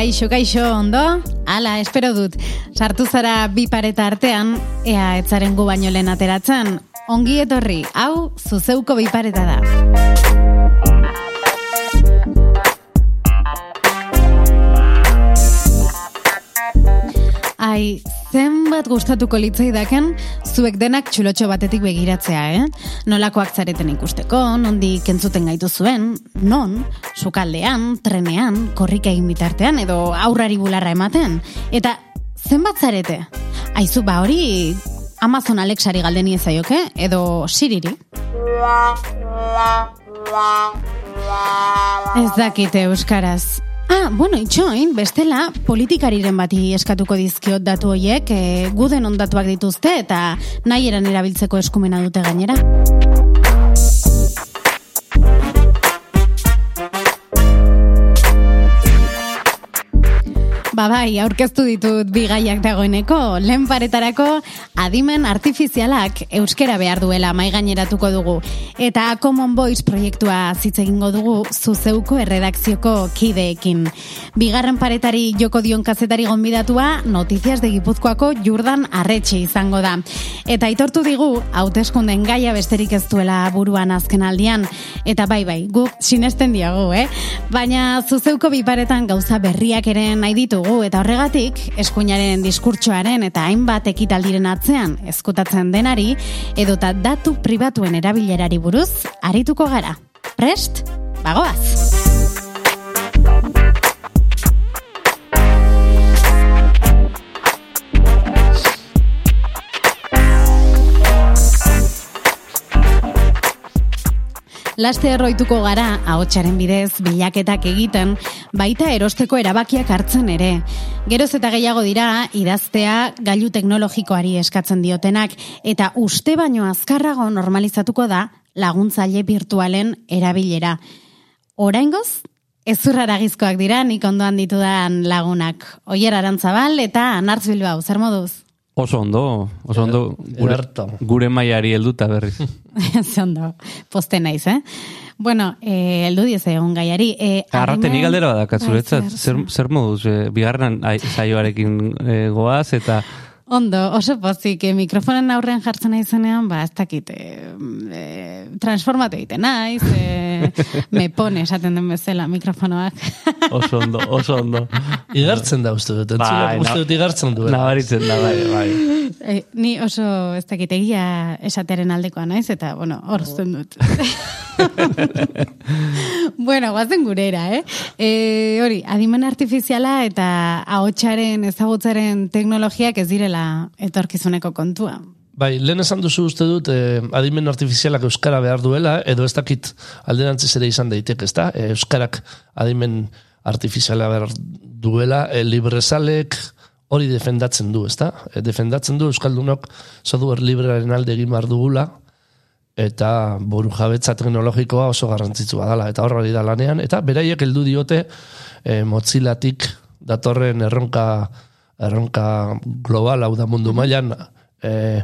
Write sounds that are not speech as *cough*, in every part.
Kaixo, kaixo, ondo? Ala, espero dut. Sartu zara bi pareta artean, ea etzaren gu baino lehen ateratzen. Ongi etorri, hau, zuzeuko bi pareta da. Ai, zenbat gustatuko litzaidaken zuek denak txulotxo batetik begiratzea, eh? Nolakoak zareten ikusteko, nondik entzuten gaitu zuen, non, sukaldean, trenean, korrika egin bitartean, edo aurrari bularra ematen. Eta zenbat zarete? Aizu, ba hori Amazon Alexari galdeni ezaioke, edo Siriri? Ez dakite euskaraz. Ah, bueno, itxoin, bestela, politikariren bati eskatuko dizkiot datu hoiek, e, guden ondatuak dituzte eta nahi eran erabiltzeko eskumena dute gainera. Ba bai, aurkeztu ditut bigaiak dagoeneko, lehen paretarako adimen artifizialak euskera behar duela mai gaineratuko dugu. Eta Common Voice proiektua zitz egingo dugu zuzeuko erredakzioko kideekin. Bigarren paretari joko dion kazetari gonbidatua notiziaz de Gipuzkoako Jordan Arretxe izango da. Eta aitortu digu, hauteskunden gaia besterik ez duela buruan azken aldian. Eta bai bai, guk sinesten diago, eh? Baina zuzeuko biparetan gauza berriak ere nahi ditugu eta horregatik eskuinaren diskurtsoaren eta hainbat ekitaldiren atzean ezkutatzen denari edota datu pribatuen erabilerari buruz arituko gara. Prest? Bagoaz! Laste erroituko gara, ahotsaren bidez, bilaketak egiten, baita erosteko erabakiak hartzen ere. Geroz eta gehiago dira, idaztea gailu teknologikoari eskatzen diotenak, eta uste baino azkarrago normalizatuko da laguntzaile virtualen erabilera. Oraingoz, ez zurraragizkoak dira nik ondoan ditudan lagunak. Oier arantzabal eta nartz bilbao, zer moduz? Oso ondo, oso ondo gure, gure maiari helduta berriz. *laughs* Oso ondo, poste naiz, eh? Bueno, eh, eldu diez egon gaiari. Eh, Arrate, ni galdera badak, zuretzat, zer, zer moduz, eh, bigarren zaioarekin eh, goaz, eta... Ondo, oso pozik, eh, mikrofonen aurrean jartzen naizenean, ba, ez dakit, eh, eh, transformatu egiten naiz, eh, me pone, esaten den bezala, mikrofonoak. *laughs* oso ondo, oso ondo. Igartzen da uste dut, bai, uste dut igartzen du. Nabaritzen da, bai, bai. Eh, ni oso ez dakit egia esateren aldekoa naiz, eta, bueno, hor dut. *laughs* bueno, guazen gurera, eh? E, hori, adimen artifiziala eta ahotsaren ezagutzaren teknologiak ez direla etorkizuneko kontua. Bai, lehen esan duzu uste dut, eh, adimen artifizialak euskara behar duela, edo ez dakit alderantziz ere izan daiteke, ez da? Eh, euskarak adimen artifiziala behar duela, eh, librezalek hori defendatzen du, ez da? Eh, defendatzen du Euskaldunok software librearen alde egin behar dugula, eta buru jabetza teknologikoa oso garrantzitsua dela, eta horra da lanean, eta beraiek heldu diote e, motzilatik datorren erronka erronka global hau da mundu mailan e,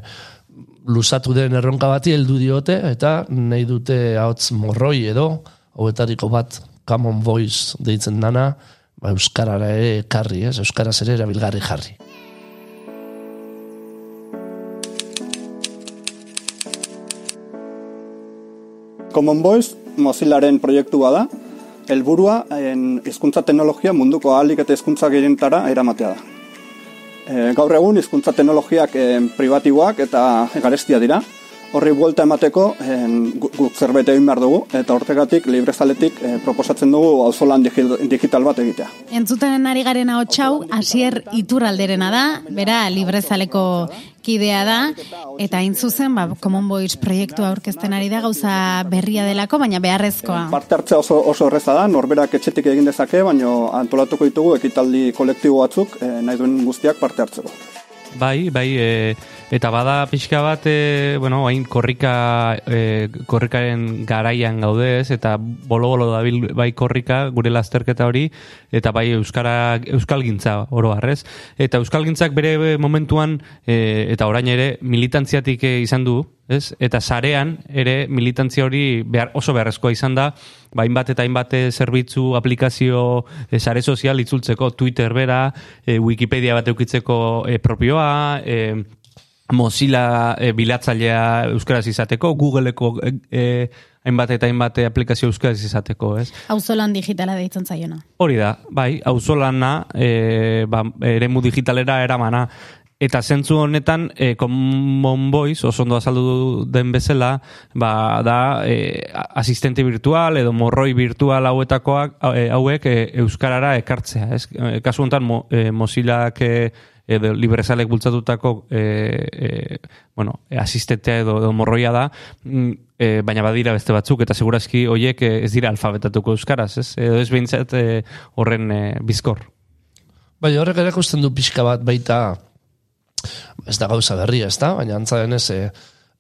lusatu den erronka bati heldu diote eta nahi dute ahots morroi edo hauetariko bat common voice deitzen dana ba, euskarara ere karri, ez? euskaraz ere erabilgarri jarri. Common Voice Mozillaren proiektua da, helburua hizkuntza teknologia munduko ahalik eta hizkuntza gehientara eramatea da. E, gaur egun hizkuntza teknologiak e, privatiboak eta garestia dira, horri buelta emateko guk zerbait egin behar dugu, eta hortegatik librezaletik e, proposatzen dugu auzolan digital bat egitea. Entzuten ari garen hau txau, asier iturralderena da, bera librezaleko kidea da, eta hain zuzen, ba, Common Voice proiektu aurkezten ari da gauza berria delako, baina beharrezkoa. Parte hartzea oso, oso horreza da, norberak etxetik egin dezake, baina antolatuko ditugu ekitaldi kolektibo batzuk, e, nahi duen guztiak parte hartzeko. Bai, bai, e, eta bada pixka bat, e, bueno, hain korrika, e, korrikaren garaian gaudez, eta bolo-bolo dabil bai korrika, gure lasterketa hori, eta bai euskara, euskal gintza oro Eta euskal gintzak bere momentuan, e, eta orain ere, militantziatik izan du, ez? Eta sarean ere militantzia hori behar, oso beharrezkoa izan da, ba, hainbat eta hainbat eh, zerbitzu, aplikazio, e, sare sozial itzultzeko, Twitter bera, e, Wikipedia bat eukitzeko e, propioa, e, Mozilla e, bilatzailea euskaraz izateko, Googleeko e, hainbat eta hainbat aplikazio euskaraz izateko, ez? Auzolan digitala deitzen zaiona. Hori da, bai, auzolana, e, ba, eremu digitalera eramana, Eta zentzu honetan, e, Common Voice, oso ondo azaldu den bezala, ba, da e, asistente virtual edo morroi virtual hauetakoak, e, hauek e, euskarara ekartzea. Ez? E, kasu honetan, mo, e, Mozillak edo librezalek bultzatutako e, e, bueno, asistentea edo, edo morroia da, e, baina badira beste batzuk, eta segurazki hoiek ez dira alfabetatuko euskaraz, ez? Edo ez behintzat e, horren e, bizkor. Bai, horrek erakusten du pixka bat baita ez da gauza berria, ez da? Baina antza denez, e,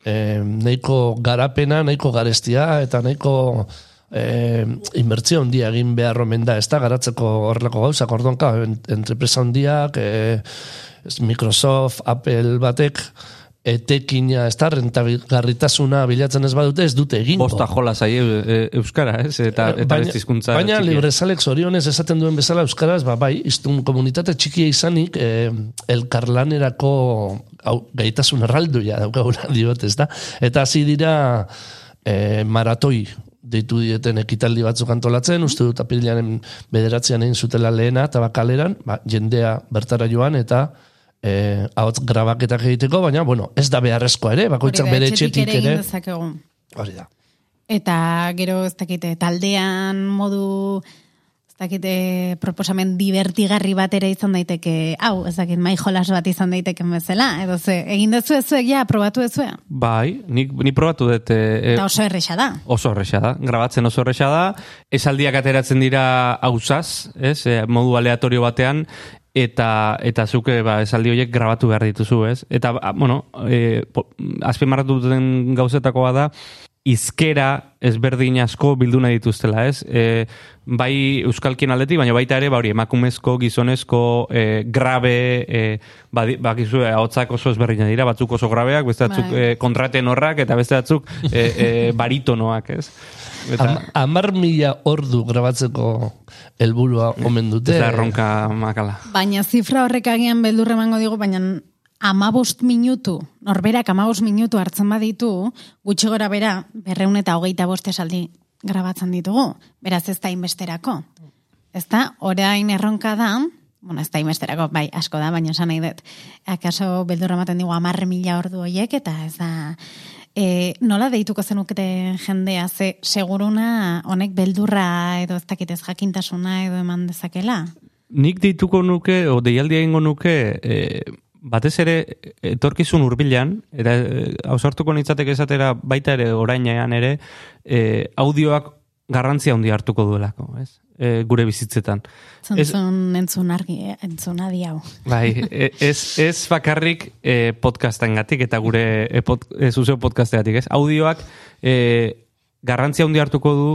e, nahiko garapena, nahiko garestia, eta nahiko e, inbertzio handia egin behar omen da, ez da? Garatzeko horrelako gauza, kordonka, entrepresa handiak, e, Microsoft, Apple batek, etekina, ez da, rentagarritasuna bilatzen ez badute, ez dute egin. Bosta jola zai e, Euskara, ez? Eta, eta baina, bezizkuntza. Baina, librezalek zorionez esaten duen bezala Euskaraz, ba, bai, iztun komunitate txikia izanik, eh, elkarlanerako hau, gaitasun erralduia daukaguna *laughs* diot, ez da? Eta hasi dira eh, maratoi deitu dieten ekitaldi batzuk antolatzen, uste dut apirilaren bederatzean egin zutela lehena, eta bakaleran, ba, jendea bertara joan, eta eh ahots grabaketak egiteko, baina bueno, ez da beharrezkoa ere, bakoitzak bere etxetik ere. Hori da. Eta gero ez dakite taldean modu ez dakite proposamen divertigarri bat ere izan daiteke, hau, ez dakit mai jolas bat izan daiteke bezala, edo ze, egin dezu ez ja, probatu ez Bai, ni, ni probatu dut. E, eta oso erresa da. Oso erresa da, grabatzen oso erresa da. Esaldiak ateratzen dira hausaz, ez, e, modu aleatorio batean, eta eta zuke ba esaldi horiek grabatu behar dituzu, ez? Eta bueno, eh azpimarratu duten gauzetakoa da izkera ezberdin asko bildu nahi dituztela, ez? E, bai euskalkien aldetik, baina baita ere, ba hori, emakumezko, gizonezko, e, grabe, e, bakizu, ba, ahotzak oso ezberdina dira, batzuk oso grabeak, beste batzuk bai. e, kontraten horrak, eta beste batzuk e, e, baritonoak, ez? Eta, Am, amar mila ordu grabatzeko helburua omen dute. Eta erronka makala. Baina zifra horrek agian beldurre emango digu, baina amabost minutu, norberak amabost minutu hartzen baditu, gutxi gora bera, berreun eta hogeita boste saldi grabatzen ditugu. Beraz ez da inbesterako. Ez da, orain erronka da, bueno, ez da inbesterako, bai, asko da, baina esan nahi dut. Akaso beldurra ematen digu amarre mila ordu horiek, eta ez da, E, nola deituko zenukete jendea, ze seguruna honek beldurra edo ez dakitez jakintasuna edo eman dezakela? Nik deituko nuke, o deialdi egingo nuke, e, batez ere etorkizun hurbilan eta e, ausartuko nitzatek esatera baita ere orainean ere, e, audioak garrantzia handi hartuko duelako, ez? e, gure bizitzetan. Zentzun entzun argi, eh, entzun adi hau. Bai, e, ez, ez bakarrik e, podcasten gatik, eta gure e, pod, e, zuzeo podcasteatik, ez? Audioak e, garrantzia handi hartuko du,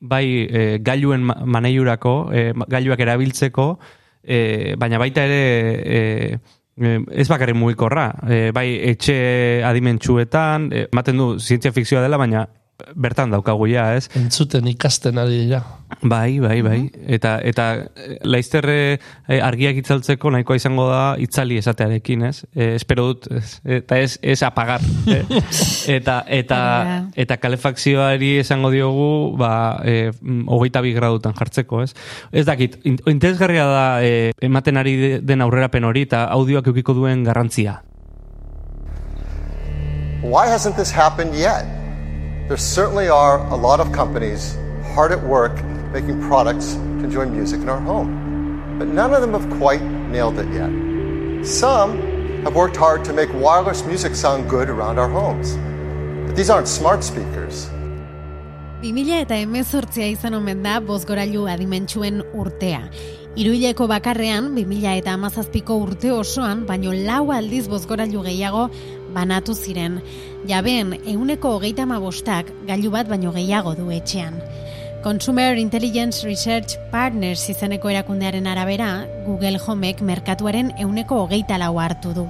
bai e, gailuen maneiurako, e, gailuak erabiltzeko, e, baina baita ere... E, Ez bakarrik mugikorra, e, bai etxe adimentsuetan, ematen du zientzia fikzioa dela, baina bertan daukagu ja, ez? Entzuten ikasten ari dira. Bai, bai, bai. Eta, eta eh, laizterre eh, argiak itzaltzeko nahikoa izango da itzali esatearekin, ez? E, espero dut, ez? eta ez, ez apagar. *laughs* eta, eta, eta kalefakzioari esango diogu, ba, e, hogeita bi gradutan jartzeko, ez? Ez dakit, interesgarria da e, ematen ari den aurrerapen hori eta audioak eukiko duen garrantzia. Why hasn't this happened yet? There certainly are a lot of companies hard at work making products to enjoy music in our home. But none of them have quite nailed it yet. Some have worked hard to make wireless music sound good around our homes. But these aren't smart speakers. 2000 eta emezortzia izan omen da bozgorailu adimentsuen urtea. Iruileko bakarrean, 2000 eta amazazpiko urte osoan, baino lau aldiz bozgorailu gehiago banatu ziren. Jabeen, euneko hogeita bostak gailu bat baino gehiago du etxean. Consumer Intelligence Research Partners izeneko erakundearen arabera, Google Homek merkatuaren euneko hogeita lau hartu du.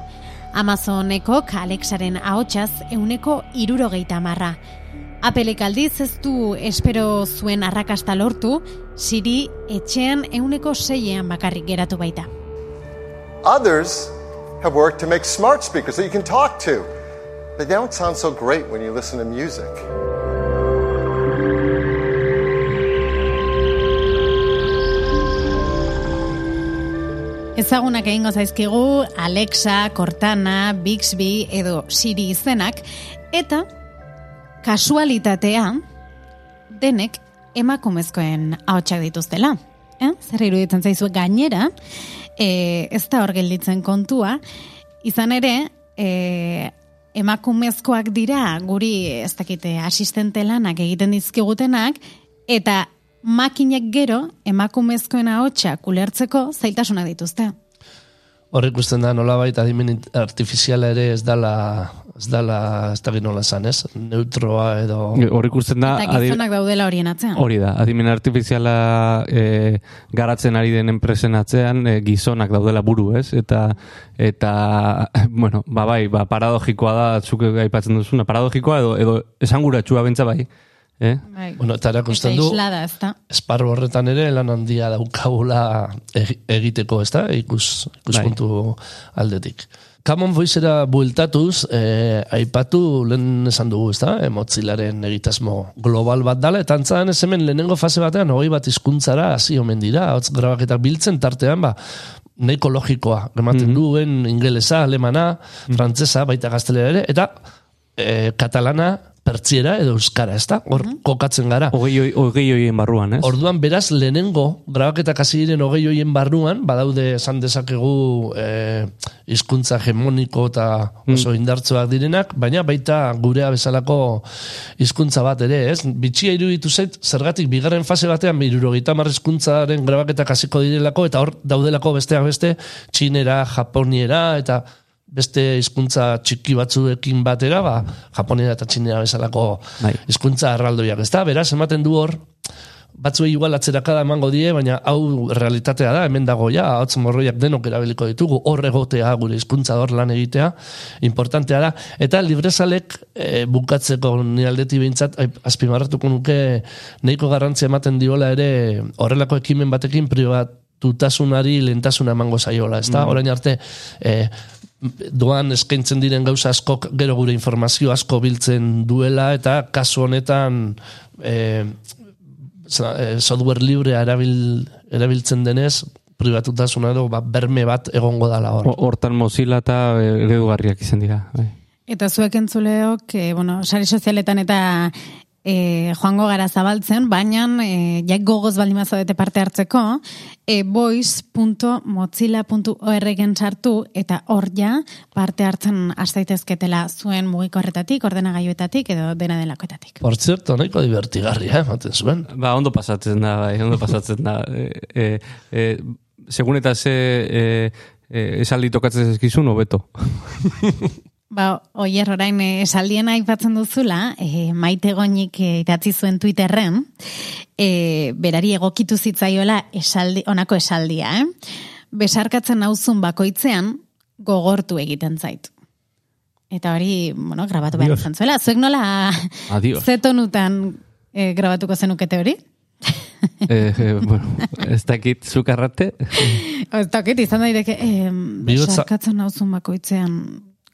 Amazoneko Alexaren ahotsaz euneko irurogeita marra. Apelek aldiz ez du espero zuen arrakasta lortu, Siri etxean euneko seiean bakarrik geratu baita. Others have worked to make smart speakers that you can talk to. They don't sound so great when you listen to music. Ezagunak egingo zaizkigu Alexa, Cortana, Bixby edo Siri izenak eta kasualitatea denek emakumezkoen ahotsak dituztela. Eh? Zer iruditzen zaizu gainera, e, ez da hor gelditzen kontua, izan ere, e, emakumezkoak dira guri ez dakite asistente lanak egiten dizkigutenak eta makinek gero emakumezkoen ahotsak ulertzeko zailtasunak dituzte. Hor ikusten da nolabait adimen artifiziala ere ez dala ez dala ez da nola esan, ez? Neutroa edo Hor ikusten da... Eta adi- gizonak daudela horien atzean. Hori da, adimen artifiziala e, garatzen ari den enpresen atzean e, gizonak daudela buru, ez? Eta, eta *laughs* bueno, ba bai, ba, paradogikoa da, zuk aipatzen duzuna, paradogikoa edo, edo esanguratsua bentsa bai. Eh? Bai. bueno, eta erakusten du islada, esparru horretan ere lan handia daukagula egi- egiteko, ez da? Ikus, ikuspuntu aldetik. Common Voicera bueltatuz, eh, aipatu lehen esan dugu, ez da? Emotzilaren egitasmo global bat dala, eta antzaren ez hemen lehenengo fase batean, hogei bat hizkuntzara hasi omen dira, hotz grabaketak biltzen tartean, ba, nahiko logikoa, ematen duen ingelesa, alemana, frantzesa, baita gaztelera ere, eta eh, katalana, pertsiera edo euskara, ez da? Hor kokatzen gara. Hogei, hoi- hogei hoien barruan, ez? Orduan beraz lehenengo grabaketak hasi diren hogei hoien barruan, badaude esan dezakegu eh, hizkuntza hegemoniko eta oso indartsuak direnak, baina baita gurea bezalako hizkuntza bat ere, ez? Bitxia iruditu zait, zergatik bigarren fase batean hirurogeita hamar hizkuntzaren grabaketak hasiko direlako eta hor daudelako besteak beste txinera, japoniera eta beste hizkuntza txiki batzuekin batera, ba, japoniera eta txinera bezalako Bai. hizkuntza erraldoiak, ez da? Beraz, ematen du hor, batzuei igual atzerakada emango die, baina hau realitatea da, hemen dago ja, hotz morroiak denok erabiliko ditugu, hor egotea, gure hizkuntza hor lan egitea, importantea da, eta librezalek e, bukatzeko ni aldeti behintzat, azpimarratuko nuke nahiko garrantzia ematen diola ere horrelako ekimen batekin privatutasunari lentasuna emango zaiola, ez da? Orain arte, e, doan eskaintzen diren gauza askok gero gure informazio asko biltzen duela eta kasu honetan e, software librea erabil, erabiltzen denez privatutasuna edo ba, berme bat egongo dala hor. Ho- Hortan mozila eta e, eredugarriak izan dira. Bai. Eta zuek entzuleok, e, bueno, sare sozialetan eta e, joango gara zabaltzen, baina e, jak gogoz baldin bazadete parte hartzeko, e, voice.mozilla.org sartu eta hor ja parte hartzen astaitezketela zuen mugikorretatik, ordenagailuetatik edo dena delakoetatik. Por cierto, nahiko divertigarria, ematen zuen. Ba, ondo pasatzen da, bai, ondo pasatzen da. *laughs* E, e, e, segun eta ze e, e, esaldi tokatzen zezkizun, hobeto. *laughs* Ba, oier orain eh, esaldien aipatzen duzula, e, maite goinik eh, idatzi zuen Twitterren, e, berari egokitu zitzaiola esaldi, onako esaldia, eh? Besarkatzen nauzun bakoitzean gogortu egiten zait. Eta hori, bueno, grabatu behar izan zuela. Zuek nola Adios. zetonutan e, grabatuko zenukete hori? e, e, bueno, ez dakit zukarrate. Ez dakit, izan daiteke, e, Bihotza- besarkatzen nauzun bakoitzean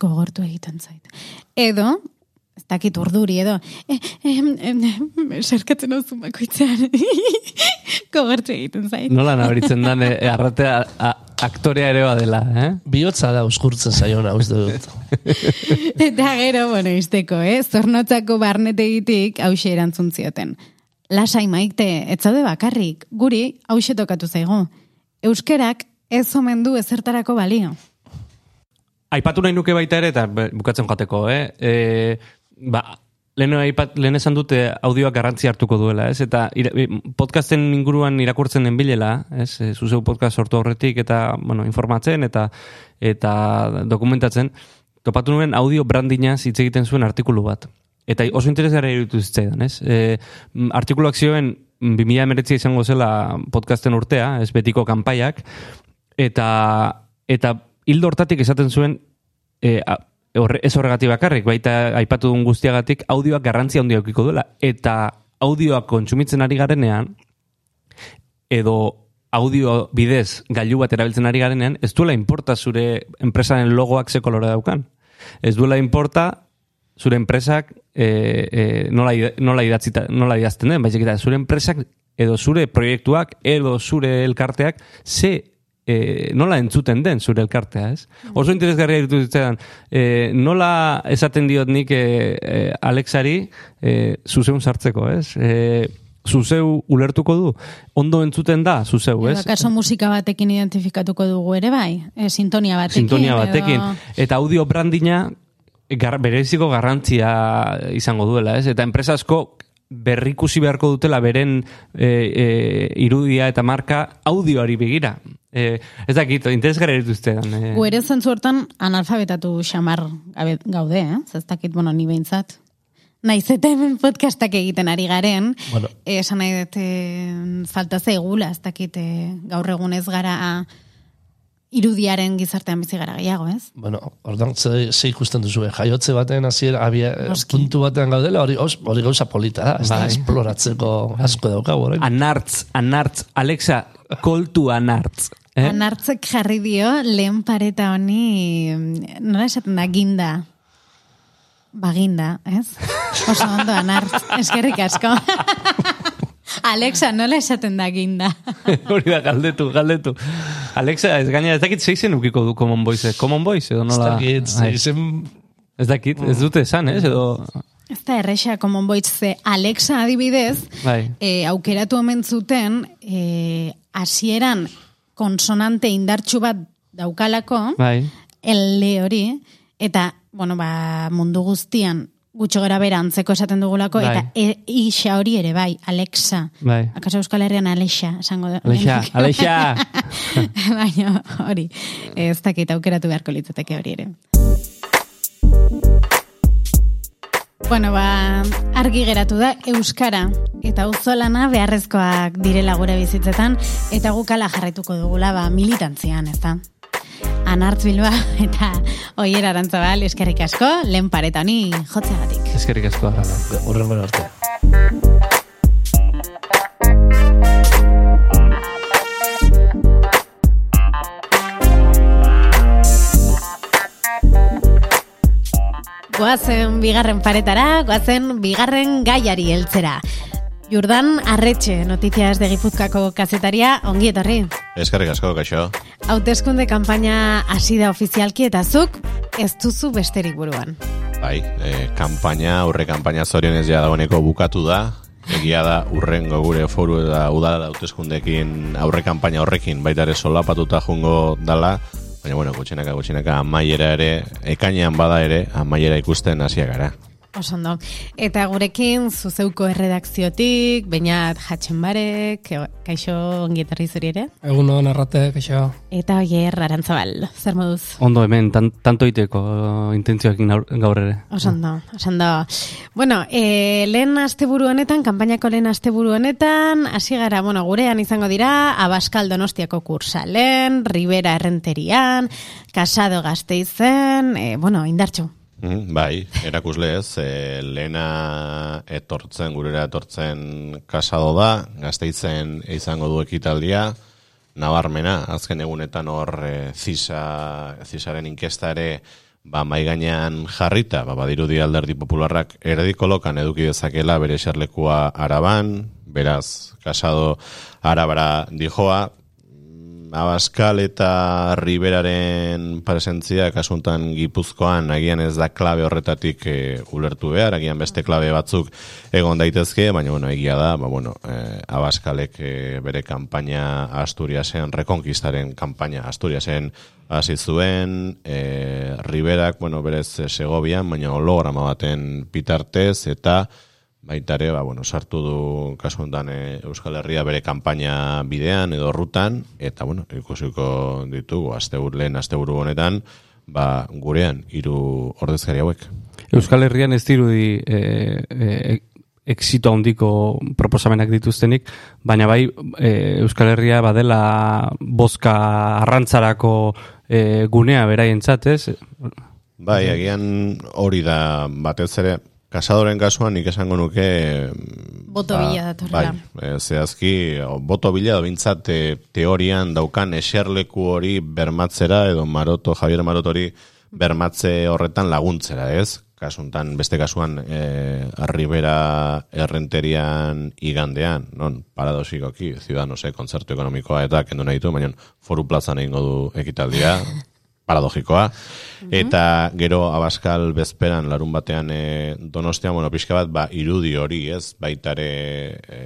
gogortu egiten zait. Edo, ez dakit urduri, edo, e, em, em, besarkatzen nauzun bakoitzean *laughs* gogortu egiten zait. Nola nabaritzen dan, e, arratea a, aktorea ere badela, eh? Bihotza da uskurtzen zaiona, uste dut. *laughs* Eta gero, bueno, izteko, eh? Zornotzako barnetegitik hause erantzun zioten. Lasai maite, ez zaude bakarrik, guri hause tokatu zaigu. Euskerak ez omen du ezertarako balio. Aipatu nahi nuke baita ere, eta bukatzen joateko, eh? E, ba, lehen, aipat, lehen esan dute audioak garrantzi hartuko duela, ez? Eta ira, e, podcasten inguruan irakurtzen den bilela, ez? E, zuzeu podcast sortu horretik eta, bueno, informatzen eta eta dokumentatzen, topatu nuen audio brandina hitz egiten zuen artikulu bat. Eta oso interesgarria iruditu zitzaidan, ez? E, artikuluak zioen, m, 2000 emeretzia izango zela podcasten urtea, ez betiko kanpaiak, eta eta hildo hortatik esaten zuen e, a- horre, ez horregatik bakarrik, baita aipatu duen guztiagatik, audioak garrantzia handia eukiko duela. Eta audioak kontsumitzen ari garenean, edo audio bidez gailu bat erabiltzen ari garenean, ez duela importa zure enpresaren logoak ze kolore daukan. Ez duela importa zure enpresak e, e, nola, nola, idatzita, nola idazten den, baizik eta zure enpresak edo zure proiektuak edo zure elkarteak ze e, nola entzuten den zure elkartea, ez? Oso interesgarria irutu zitzaidan, e, nola esaten diot nik e, e, Alexari e, zuzeun sartzeko, ez? E, zuzeu ulertuko du, ondo entzuten da zuzeu, Edo ez? akaso musika batekin identifikatuko dugu ere bai? E, sintonia batekin. Sintonia batekin. Edo... Eta audio brandina gar, bereziko garrantzia izango duela, ez? Eta enpresa asko berrikusi beharko dutela beren e, e, irudia eta marka audioari begira. E, ez dakit, interesgarri dituztean. E, Gu ere zentzu hortan analfabetatu xamar gaude, eh? Ez dakit, bueno, ni behintzat. Naiz eta hemen podcastak egiten ari garen, Bueno. eh, esan nahi dut eh, falta zaigula, ez dakit eh, gaur egun ez gara irudiaren gizartean bizi gara gehiago, ez? Bueno, ordan ze, ze ikusten duzu, eh? jaiotze baten hasiera abia, Noski. puntu batean gaudela, hori, os- hori gauza polita da, ez da, Bai. esploratzeko asko daukagu, orain. Anartz, anartz, Alexa, koltu anartz. Eh? Anartzek jarri dio lehen pareta honi, mm, nola esaten da, ginda. Baginda, ez? *laughs* Oso ondo, anartz, eskerrik asko. *laughs* Alexa, nola esaten da ginda? *laughs* Hori da, galdetu, galdetu. Alexa, ez gaina, ez dakit zeizen ukiko du Common Voice, Common Voice, edo Ez nola... dakit, Ai, izen, ez dakit, ez dute esan, ez, edo... Ez da erresa, Common Voice, ze Alexa adibidez, Bai. e, aukeratu omen zuten, e, hasieran konsonante indartsu bat daukalako, Bai. L hori, eta, bueno, ba, mundu guztian gutxo gara bera antzeko esaten dugulako, Bai. eta e, isa hori ere, bai, Alexa. Bai. Akaso Euskal Herrian Alexa, esango da. Alexa, *laughs* Alexa! *laughs* Baina, hori, ez dakit aukeratu beharko litzateke hori ere. Bueno, ba, argi geratu da Euskara eta auzolana beharrezkoak direla gure bizitzetan eta gukala jarraituko dugula ba, militantzian, ez da? Anartz Bilba *laughs* eta Oier Arantzabal eskerrik asko, lehen pareta honi jotzeagatik. Eskerrik asko. horrengo arte. Goazen bigarren paretara, goazen bigarren gaiari heltzera. Jurdan Arretxe, notizias de Gipuzkako kazetaria, ongi etorri. Eskerrik asko, kaixo. Hauteskunde kanpaina hasi da ofizialki eta zuk ez duzu besterik buruan. Bai, e, kampaina, aurre kampaina zorionez ja dagoeneko bukatu da. Egia da, urrengo gure foru eta udala hauteskundekin aurre kampaina horrekin baita ere solapatuta jungo dala. Baina, bueno, gutxenaka, gutxenaka, amaiera ere, ekainean bada ere, amaiera ikusten hasia gara. Osondo. Eta gurekin zuzeuko erredakziotik, bainat Hatxenbarek, kaixo ongi etorri zuri ere. Egun hon errate, kaixo. Eta oier Arantzabal, zer moduz? Ondo hemen, tan, tanto iteko intentzioekin gaur, ere. Osondo, osondo. Bueno, e, lehen asteburu honetan, kanpainako lehen asteburu honetan, hasi gara, bueno, gurean izango dira, Abaskal Donostiako kursalen, Ribera Errenterian, Casado Gasteizen, e, bueno, indartxu. Mm, bai, erakuslez, e, lehena etortzen, gurera etortzen kasado da, gazteitzen izango du ekitaldia, nabarmena, azken egunetan hor e, zisa, zisaren inkesta ere ba, mai gainean jarrita, ba, badirudi alderdi popularrak erdikolokan eduki dezakela bere eserlekua araban, beraz, kasado arabara dijoa, Abaskal eta Riberaren presentzia kasuntan Gipuzkoan agian ez da klabe horretatik e, ulertu behar, agian beste klabe batzuk egon daitezke, baina bueno, egia da, ba, bueno, e, Abaskalek e, bere kanpaina Asturiasen, rekonkistaren kanpaina Asturiasen hasi zuen, e, Riberak, bueno, berez Segobian, baina holograma baten pitartez, eta baita ere, ba, bueno, sartu du kasu honetan e, Euskal Herria bere kanpaina bidean edo rutan, eta bueno, ikusiko ditugu asteburu lehen asteburu honetan, ba, gurean hiru ordezkari hauek. Euskal Herrian ez dirudi e, e, exito handiko proposamenak dituztenik, baina bai e, Euskal Herria badela bozka arrantzarako e, gunea beraientzat, ez? Bai, agian hori da batez ere, kasadoren kasuan nik esango nuke... Boto bila datorrela. Bai, e, zehazki, boto bila da bintzat e, teorian daukan eserleku hori bermatzera, edo Maroto, Javier Maroto hori bermatze horretan laguntzera, ez? Kasuntan, beste kasuan, e, Arribera errenterian igandean, non, paradosikoki, ziudanosek, kontzertu ekonomikoa eta kendu nahi ditu, baina foru plazan egingo du ekitaldia, *laughs* paradogikoa. Eta gero abaskal bezperan larun batean e, donostian, bueno, pixka bat, ba, irudi hori, ez, baitare, e,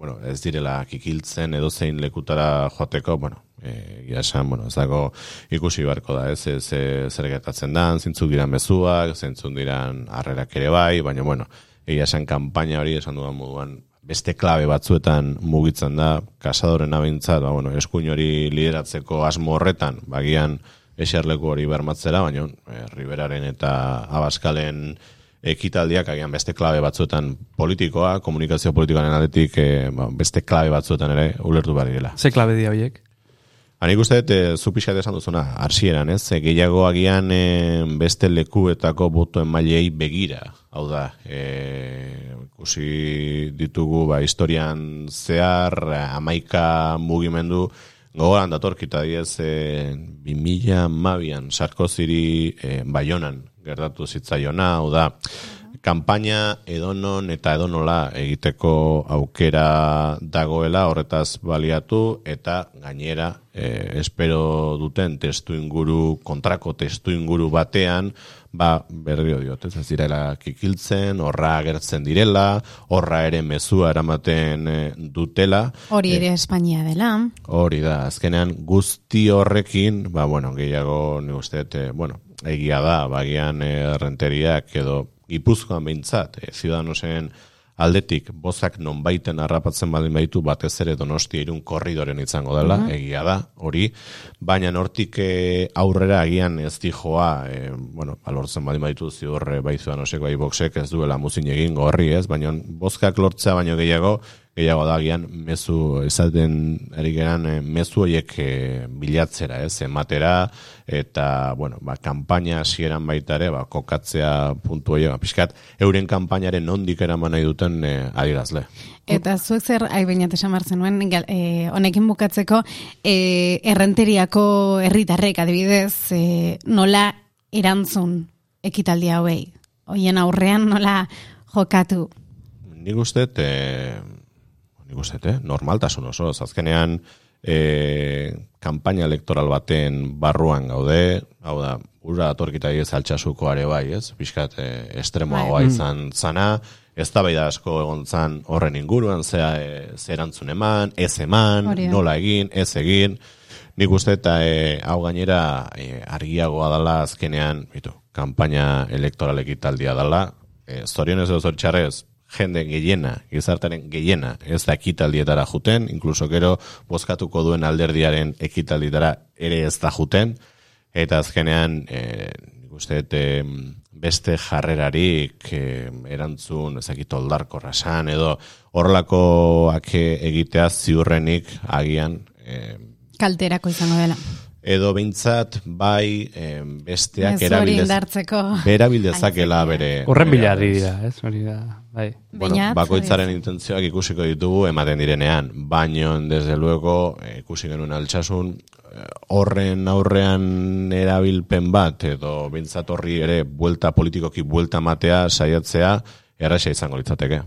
bueno, ez direla kikiltzen edo zein lekutara joateko, bueno, e, esan, bueno, ez dago ikusi beharko da, ez, ez, ez zer gertatzen dan, zintzuk diran bezuak, zintzuk diran harrerak ere bai, baina, bueno, egia esan kanpaina hori esan dudan moduan beste klabe batzuetan mugitzen da, kasadoren abintzat, ba, bueno, eskuin hori lideratzeko asmo horretan, bagian eserleku hori bermatzera, baina e, Riberaren eta Abaskalen ekitaldiak agian beste klabe batzuetan politikoa, komunikazio politikoaren aldetik e, ba, beste klabe batzuetan ere ulertu behar direla. Ze klabe dia horiek? Hanik uste, e, zu pixat esan duzuna, arsieran, ez? E, gehiago agian e, beste lekuetako botoen mailei begira. Hau da, e, ikusi ditugu ba, historian zehar, amaika mugimendu, gogoran datorkita diez, e, 2000 mabian, Sarkoziri e, baionan gertatu zitzaiona, hau da, kanpaina edonon eta edonola egiteko aukera dagoela horretaz baliatu eta gainera e, espero duten testu inguru, kontrako testu inguru batean ba, berrio diot, ez direla kikiltzen, horra agertzen direla, horra ere mezua eramaten e, dutela. Hori ere Espainia dela. Hori da, azkenean guzti horrekin, ba, bueno, gehiago, ni uste, e, bueno, egia da, bagian errenteriak edo Gipuzkoan behintzat, e, Ciudadanosen aldetik bozak nonbaiten harrapatzen baldin baitu batez ere Donostia irun korridoren izango dela, Mhm. egia da, hori, baina nortik e, aurrera agian ez dijoa, e, bueno, alortzen baldin baitu ziurre bai Ciudadanosek bai boxek ez duela muzin egin gorri ez, baina bozkak lortzea baino gehiago, gehiago da agian mezu esaten ari geran e, mezu horiek e, bilatzera, ez, ematera eta bueno, ba kanpaina hasieran baita ere, ba kokatzea puntu hori, ba pixkat euren kanpainaren nondik eraman nahi duten e, adierazle. Eta zuek zer, ai bainat esan behar zenuen, e, honekin bukatzeko, e, errenteriako herritarrek adibidez, e, nola erantzun ekitaldi hauei? Hoien aurrean nola jokatu? Nik uste, e, nik uste, eh, normaltasun oso, azkenean e, kanpaina elektoral baten barruan gaude, hau da, ura atorkita ez altxasuko are bai, ez? Piskat e, estremoagoa Bai. izan zana, ez da asko egon zan horren inguruan, zea, e, ze erantzun eman, ez eman, Hori da. nola egin, ez egin, nik uste eta e, hau gainera e, argiagoa dala azkenean, bitu, kanpaina elektoral ekitaldia dala, e, zorionez edo zortxarrez, jende gehiena, gizartaren gehiena, ez da ekitaldietara juten, inkluso gero bozkatuko duen alderdiaren ekitaldietara ere ez da juten, eta azkenean, e, uste, em, beste jarrerarik e, erantzun, ezakit oldarko rasan, edo horrelakoak egitea ziurrenik agian, e, Kalterako izango dela. Edo behintzat bai em, besteak indartzeko. berabildezakela bere... Horren bilarri abez. dira, ez? Hori da, bai. Bueno, bakoitzaren hori. intentzioak ikusiko ditugu ematen direnean, baino desde luego eh, ikusi genuen altxasun eh, horren aurrean erabilpen bat edo bintzat horri ere buelta politikoki buelta matea saiatzea erraxa izango litzateke.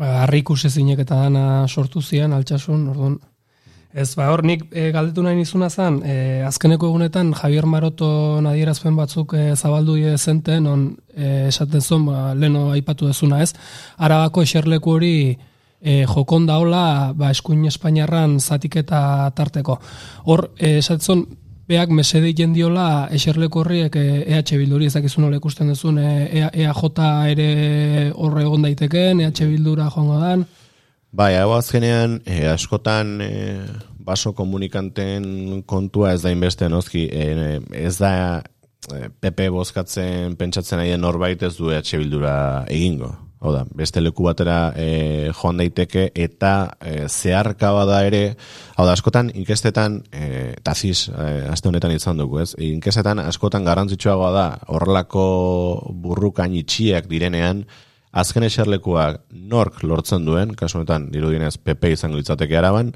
Ba, harri ikusi zinek eta dana sortu zian, altxasun, orduan. Ez, ba, hor, nik e, galdetu nahi nizuna zen, e, azkeneko egunetan Javier Maroto nadierazpen batzuk e, zabaldu die zenten, on e, esaten zuen, ba, leno aipatu dezuna ez, arabako eserleku hori e, jokon daola, ba, eskuin Espainiarran zatiketa tarteko. Hor, e, esaten zuen, beak mesede jendiola eserleku horriek e, EH Bilduri ezakizun nola ikusten duzun e, EAJ ere horre egon daitekeen, EH Bildura joango dan. Bai, hau azkenean, eh, askotan eh, baso komunikanten kontua ez da inbeste nozki, eh, ez da eh, PP bozkatzen pentsatzen nahi den norbait ez du EH Bildura egingo. Hau da, beste leku batera e, joan daiteke eta e, zeharka bada ere, hau da, askotan inkestetan, e, eta ziz, e, aste honetan izan dugu, ez? Inkestetan askotan garrantzitsuagoa da, horrelako burrukain itxiak direnean, azken eserlekuak nork lortzen duen, kasu honetan, dirudienez, PP izango litzateke araban,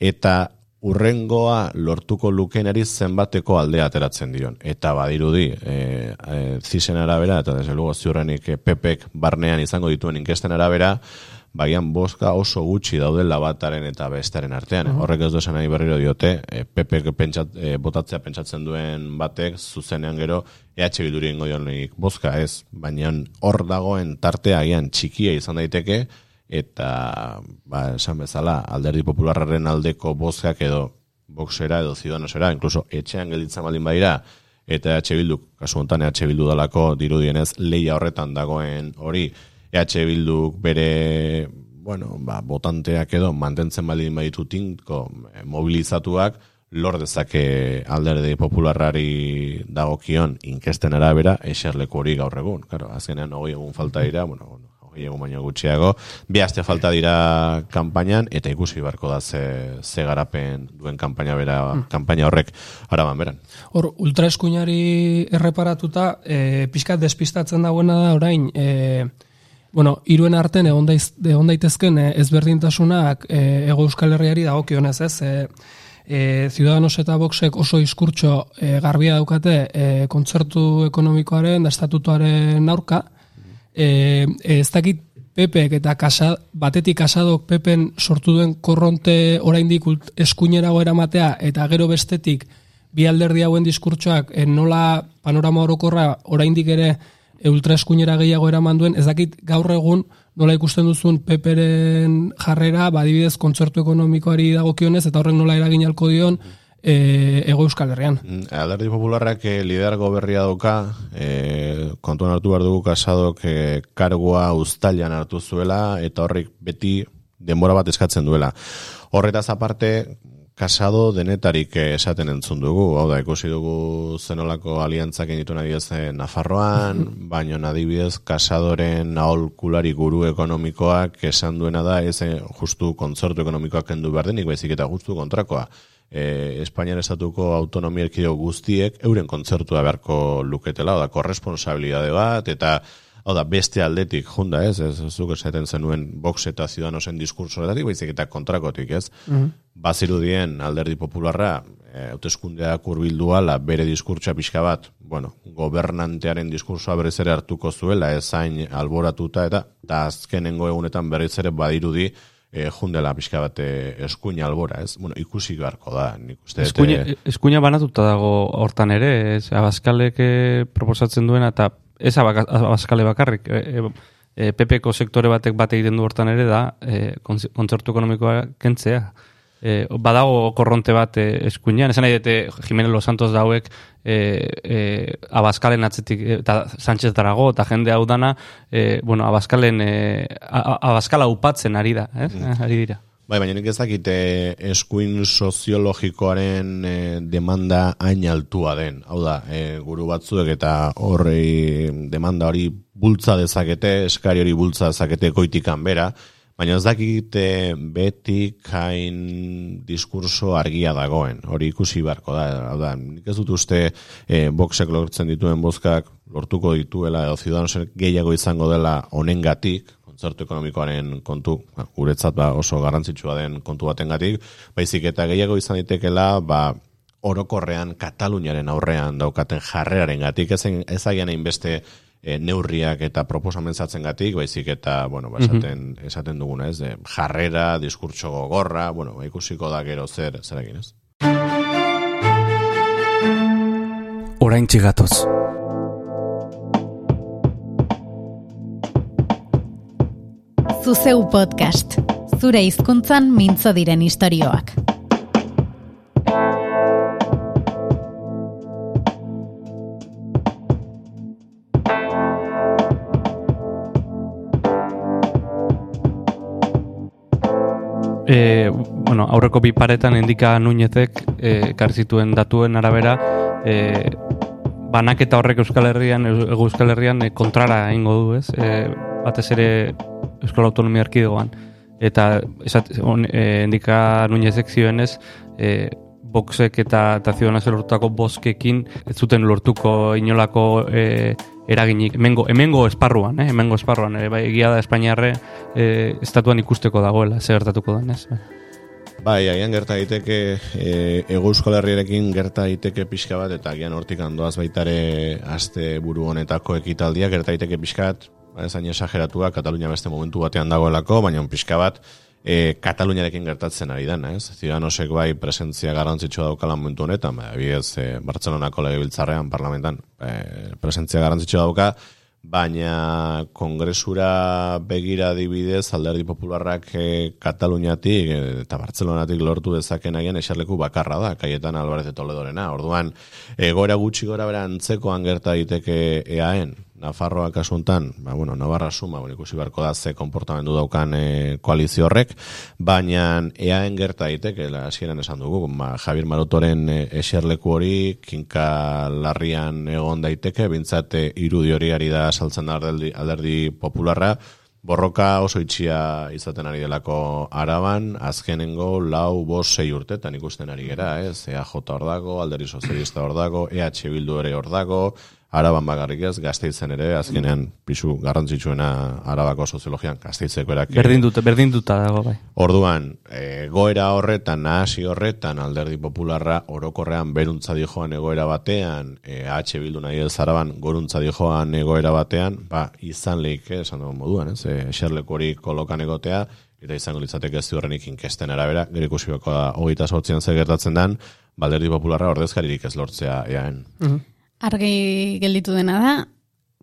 eta urrengoa lortuko lukenari zenbateko aldea ateratzen dion. Eta badirudi, e, e, zisen arabera, eta desde luego ziurrenik e, pepek barnean izango dituen inkesten arabera, bagian boska oso gutxi daudela bataren eta bestaren artean. Horrek ez duzen nahi berriro diote, e, pepek pentsat, e, botatzea pentsatzen duen batek, zuzenean gero, EH bilduri ingo dionik boska ez, baina hor dagoen tartea agian txikia izan daiteke, eta ba, esan bezala alderdi popularraren aldeko bozkak edo boxera edo zidanosera, inkluso etxean gelditzen baldin badira, eta EH Bilduk, kasu honetan EH Bildu dalako dirudienez, leia horretan dagoen hori, EH Bilduk bere, bueno, ba, botanteak edo mantentzen baldin baditu tinko eh, mobilizatuak, lor dezake alderdi popularrari dagokion inkesten arabera eserleku hori gaur egun. Claro, azkenean hogei egun falta dira, bueno, bueno, hogei egun baino gutxiago, bi aste falta dira kanpainan eta ikusi beharko da ze, ze garapen duen kanpaina bera, kanpaina horrek araban beran. Hor, ultraeskuinari erreparatuta, e, pixkat despistatzen dagoena da orain, e, bueno, iruen arten egon, daiz, egon daitezken e, ezberdintasunak e, ego euskal herriari dagokionez ez, e, e, Ciudadanos eta Voxek oso diskurtso e, garbia daukate e, kontzertu ekonomikoaren da estatutuaren aurka, e, ez dakit Pepek eta kasa, batetik kasadok Pepen sortu duen korronte oraindik eskuinerago eramatea eta gero bestetik bi alderdi hauen diskurtsoak nola panorama orokorra oraindik ere ultraeskuinera gehiago eraman duen, ez dakit gaur egun nola ikusten duzun Peperen jarrera, badibidez kontzertu ekonomikoari dagokionez eta horrek nola eragin alko dion e, ego euskal herrian. Mm, Alderdi popularrak eh, lidergo berria dauka, eh, kontuan hartu behar dugu kasadok eh, kargua ustailan hartu zuela, eta horrik beti denbora bat eskatzen duela. Horretaz aparte, kasado denetarik eh, esaten entzun dugu, hau da, ikusi dugu zenolako aliantzak egin *laughs* adibidez eh, Nafarroan, baino adibidez kasadoren aholkulari guru ekonomikoak esan duena da, ez eh, justu kontzertu ekonomikoak kendu behar denik, baizik eta justu kontrakoa. E, Espainian estatuko autonomia erkidego guztiek euren kontzertua beharko luketela, da, korresponsabilidade bat, eta hau da, beste aldetik, junda ez, ez, ez zuk esaten zenuen Vox eta Ciudadanosen diskursoretatik, baizik eta kontrakotik, ez? Bazirudien alderdi popularra, e, hauteskundeak hurbildu ala bere diskurtsa pixka bat, bueno, gobernantearen diskursoa berriz ere hartuko zuela, ezain alboratuta, eta, eta azkenengo egunetan berriz ere badirudi, e, jundela pixka bat e, eskuina albora, ez? Bueno, ikusi beharko da, nik uste. Eskuina, eh, eskuina banatuta dago hortan ere, ez, abaskalek eh, proposatzen duena, eta ez abaskale bakarrik, e, e, e, PPko sektore batek bat egiten du hortan ere da, e, kontz- kontzertu ekonomikoa kentzea. E, badago korronte bat e, eskuinean, esan nahi dute Jimenez Los Santos dauek e, e, abaskalen atzetik, e, eta Sánchez Darago, eta jende hau dana, e, bueno, abaskalen, e, a- a- abaskala upatzen ari da, ez? Ari dira. Bai, baina nik ez dakit eh, eskuin soziologikoaren eh, demanda hain altua den. Hau da, eh, guru batzuek eta horrei demanda hori bultza dezakete, eskari hori bultza dezakete goitikan bera, baina ez dakit betik hain diskurso argia dagoen. Hori ikusi beharko da. Hau da, nik ez dut uste eh, boxek lortzen dituen bozkak lortuko dituela edo ciudadanosek gehiago izango dela honengatik, kontzertu ekonomikoaren kontu, ba, guretzat ba, oso garrantzitsua den kontu batengatik, baizik eta gehiago izan ditekela, ba, orokorrean Kataluniaren aurrean daukaten jarreraren gatik, ezen, ezagian hainbeste e, neurriak eta proposamen zatzen gatik, baizik eta, bueno, ba, esaten, esaten duguna, ez, de, jarrera, diskurtso gogorra, bueno, ba, ikusiko da gero zer, zer egin, ez? Orain txigatoz. Zuzeu podcast. Zure hizkuntzan mintzo diren istorioak. E, bueno, aurreko bi paretan endika nuñezek e, ekarri zituen datuen arabera e, banaketa horrek Euskal Herrian, Euskal Herrian e, kontrara egingo du, ez? E, batez ere Euskal Autonomia Erkidegoan. Eta esat, on, e, endika Nuñezek zioenez, e, boxek eta, eta zionazo lortutako boskekin ez zuten lortuko inolako e, eraginik. Hemengo, hemengo esparruan, eh? hemengo esparruan. E, bai, egia da Espainiarre e, estatuan ikusteko dagoela, zer gertatuko den, ez? Bai. Bai, agian gerta daiteke e, Ego Euskal Herriarekin gerta daiteke pixka bat eta agian hortik handoaz baitare aste buru honetako ekitaldia gerta daiteke pixka bat, ba, ez hain esageratua, Katalunia beste momentu batean dagoelako, baina pixka bat e, Kataluniarekin gertatzen ari dena, ez? Zidanosek bai presentzia garrantzitsua daukala momentu honetan, ba, bidez, e, Bartzelonako legebiltzarrean, parlamentan, e, presentzia garrantzitsua dauka, baina kongresura begira adibidez alderdi popularrak e, Kataluniatik e, eta Bartzelonatik lortu dezaken agian eserleku bakarra da, kaietan Alvarez de Toledorena. Orduan, egoera gutxi gora bera antzekoan gerta daiteke EAN, Nafarroa kasuntan, ba, bueno, Navarra suma, bueno, ikusi beharko da ze konportamendu daukan e, koalizio horrek, baina eaen gerta daiteke, la hasieran esan dugu, ba, Javier Marotoren e, eserleku hori, kinka larrian egon daiteke, bintzate irudi hori ari da saltzen da alderdi, alderdi popularra, borroka oso itxia izaten ari delako araban, azkenengo lau, bos, sei urtetan ikusten ari gera, ez? EAJ hor dago, alderdi sozialista hor dago, EH Bildu ere hor dago, araban bagarrik ez, gazteitzen ere, azkenean pisu garrantzitsuena arabako soziologian, gazteitzeko erak. Berdin dut, berdin duta dago, bai. Orduan, e, goera horretan, nahasi horretan, alderdi popularra orokorrean beruntza dijoan egoera batean, e, H bildu nahi ez araban goruntza dijoan egoera batean, ba, izan lehik, eh, esan dugu moduan, ez, e, eserleku hori kolokan egotea, eta izango litzateke ez ziurrenik inkesten arabera, gero ikusiko da, hogeita sortzian zer gertatzen den, balderdi popularra ordezkaririk ez lortzea eaen. Mhm. Argi gelditu dena da,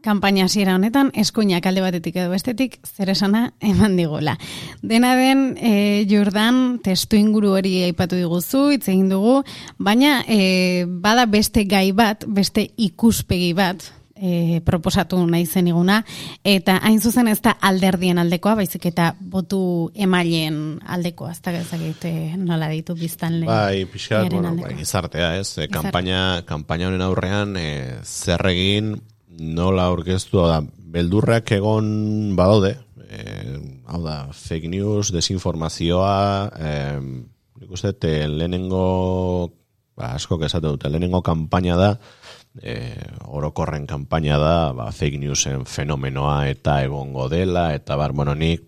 kanpaina hasiera honetan, eskuinak alde batetik edo bestetik, zer esana eman digula. Dena den, e, Jordan, testu inguru hori aipatu diguzu, hitz egin dugu, baina e, bada beste gai bat, beste ikuspegi bat, e, proposatu nahi zen iguna, eta hain zuzen ez da alderdien aldekoa, baizik eta botu emailen aldekoa, ez da gezakite nola ditu biztan lehen. Bai, pixka, bueno, bai, izartea, ez, e, kampaina, kampaina honen aurrean, e, zer egin, nola aurkeztu, da, beldurrak egon badaude, e, hau da, fake news, desinformazioa, e, nik uste, lehenengo, ba, asko esate dute, lehenengo kampaina da, e, orokorren kanpaina da ba, fake newsen fenomenoa eta egongo dela, eta bar, bueno, nik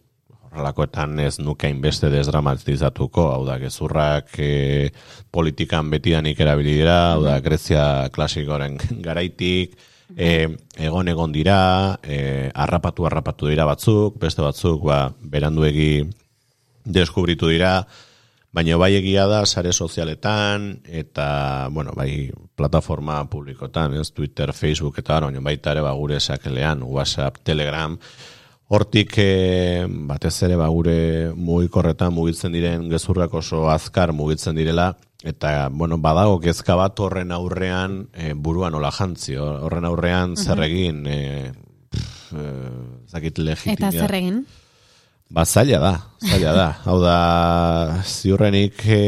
horrelakoetan ez nuke hainbeste desdramatizatuko, hau da, gezurrak e, politikan betidanik erabili dira, hau da, Grezia klasikoren *laughs* garaitik, e, egon egon dira, e, arrapatu arrapatu dira batzuk, beste batzuk, ba, beranduegi deskubritu dira, Baina bai egia da sare sozialetan eta bueno, bai plataforma publikotan, ez Twitter, Facebook eta baina baita ere ba gure sakelean, WhatsApp, Telegram Hortik e, batez ere ba gure mugikorretan mugitzen diren gezurrak oso azkar mugitzen direla eta bueno, badago kezka bat horren aurrean e, buruan ola jantzi, horren aurrean zer egin e, e, zakit legitimia. Eta zer egin? Ba, zaila da, zaila da. *laughs* Hau da, ziurrenik e,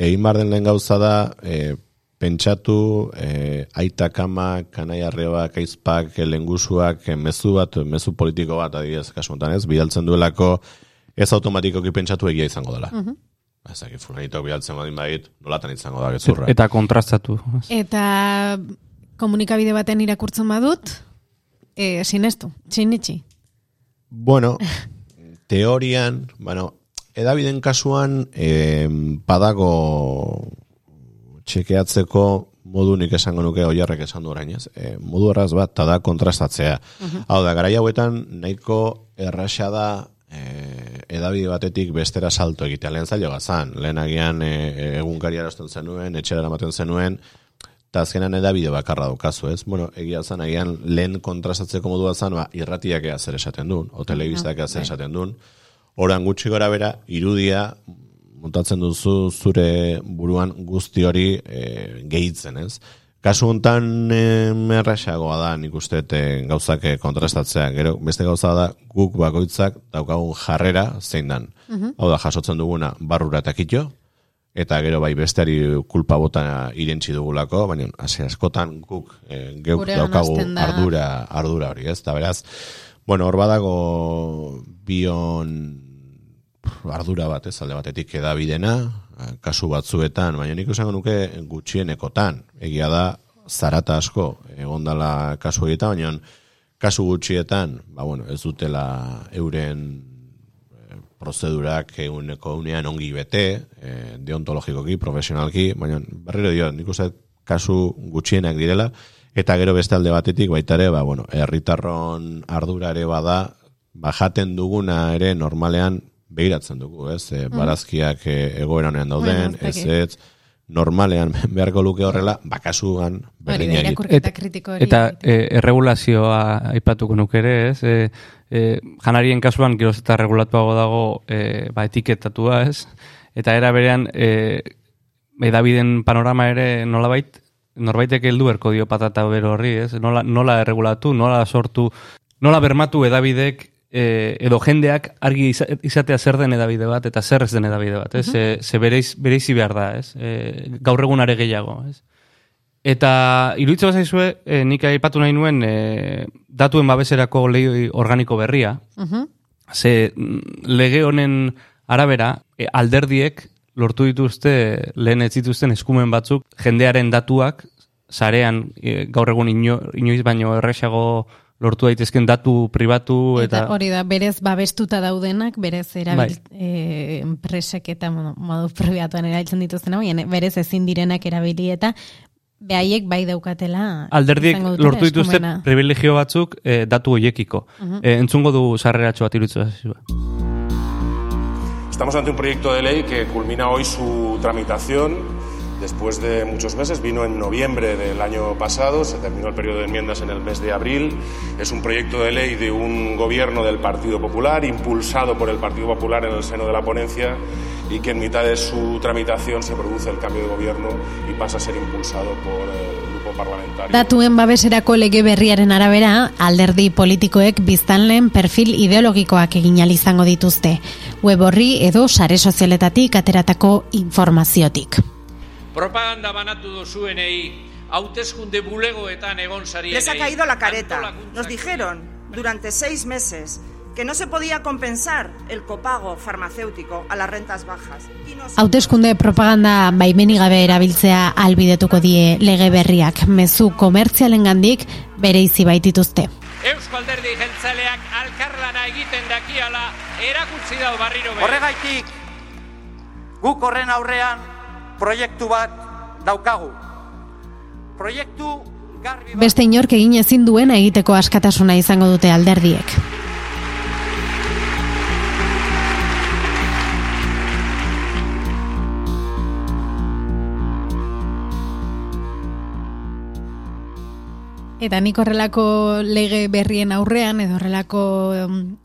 egin bar den lehen gauza da, e, pentsatu, e, aita kama, kanai arreba, kaizpak, lengusuak, mezu bat, mezu politiko bat, adibidez, kasuntan ez, bidaltzen duelako, ez automatikoki pentsatu egia izango dela. Uh -huh. Ez dakit, fulanitok bidaltzen badin badit, nolatan izango da, gezurra. Eta kontrastatu. Eta komunikabide baten irakurtzen badut, e, sinestu, sinitxi. Bueno, teorian, bueno, edabiden kasuan, eh, padago txekeatzeko modu nik esango nuke oiarrek esan du orain, ez? E, modu erraz bat, tada kontrastatzea. Hau da, gara hauetan, nahiko erraxa da e, edabide batetik bestera salto egitea. Lehen zailo gazan, lehen agian e, egunkari arazten zenuen, etxera eramaten zenuen, eta azkenan edabide bakarra daukazu, ez? Bueno, egia zan, agian lehen kontrastatzeko modua zan, ba, irratiak ea zer esaten duen, o telebistak ea zer bai. esaten duen. Horan gutxi gora bera, irudia, montatzen duzu zure buruan guzti hori e, gehitzen, ez? Kasu hontan e, merraxagoa da, nik uste e, gauzak kontrastatzea. Gero, beste gauza da, guk bakoitzak daukagun jarrera zein dan. Hau da, jasotzen duguna barrura eta eta gero bai besteari kulpa bota irentzi dugulako, baina hasi askotan guk e, geuk daukagu ardura ardura hori, ez? Ta beraz, Bueno, hor badago bion ardura bat, ez, alde batetik edabidena, kasu batzuetan, baina nik esango nuke gutxienekotan, egia da, zarata asko, egondala kasu horietan, baina kasu gutxietan, ba, bueno, ez dutela euren prozedurak eguneko unean ongi bete, eh, deontologikoki, profesionalki, baina berriro dio, nik uste kasu gutxienak direla, eta gero beste alde batetik baita ere, ba, bueno, herritarron ardura ere bada, ba, jaten duguna ere normalean behiratzen dugu, ez? E, barazkiak e, egoera honean dauden, Bueno, ez ez, normalean *laughs* beharko luke horrela, bakasuan berdina egiten. irakurketa kritiko hori. Eta e, erregulazioa aipatuko nuke ere, ez? E, e, janarien kasuan geroz eta regulatuago dago e, ba, etiketatua, ez? Eta era berean, e, edabiden panorama ere nolabait, norbaitek heldu erko dio patata bero horri, ez? Nola, nola erregulatu, nola sortu, nola bermatu edabidek e, edo jendeak argi iza- izatea zer den edabide bat eta zer ez den edabide bat, ez? Ze, ze bereiz, bereizi behar da, ez? E, gaur egun are gehiago, ez? Eta iruditzen bazaizue, e, nik aipatu nahi nuen e, datuen babeserako lehi organiko berria, Mhm. ze mm, lege honen arabera, e, alderdiek lortu dituzte lehen ez zituzten eskumen batzuk, jendearen datuak, sarean e, gaur egun ino, inoiz baino erresago lortu daitezken datu pribatu Eta, eta, hori da, berez babestuta daudenak, berez erabil, Bai. eh, enpresek eta modu, pribatuan erabiltzen dituzten, baina berez ezin direnak erabili eta behaiek bai daukatela alderdiek lortu dituzte eskumena. privilegio batzuk e, datu hoiekiko. e, entzungo du sarreratxo bat bazaizue. Estamos ante un proyecto de ley que culmina hoy su tramitación después de muchos meses. Vino en noviembre del año pasado, se terminó el periodo de enmiendas en el mes de abril. Es un proyecto de ley de un gobierno del Partido Popular, impulsado por el Partido Popular en el seno de la ponencia y que en mitad de su tramitación se produce el cambio de gobierno y pasa a ser impulsado por el grupo parlamentario. Datuen babeserako lege berriaren arabera, alderdi politikoek biztanleen perfil ideologikoak egin izango dituzte. Web horri edo sare sozialetatik ateratako informaziotik. Propaganda banatu dozuenei hauteskunde bulegoetan egon zarienei. Les ha caído la careta. Nos dijeron durante seis meses que no se podía compensar el copago farmacéutico a las rentas bajas. Hauteskunde propaganda baimenik gabe erabiltzea albidetuko die lege berriak mezu komertzialengandik bereizi baitituzte. Eusko alderdi jeltzaleak alkarlana egiten dakiala erakutsi dau barriro be. Horregaitik, guk horren aurrean proiektu bat daukagu. Proiektu garbi bat... Beste inork egin ezin duena egiteko askatasuna izango dute alderdiek. Eta nik horrelako lege berrien aurrean, edo horrelako,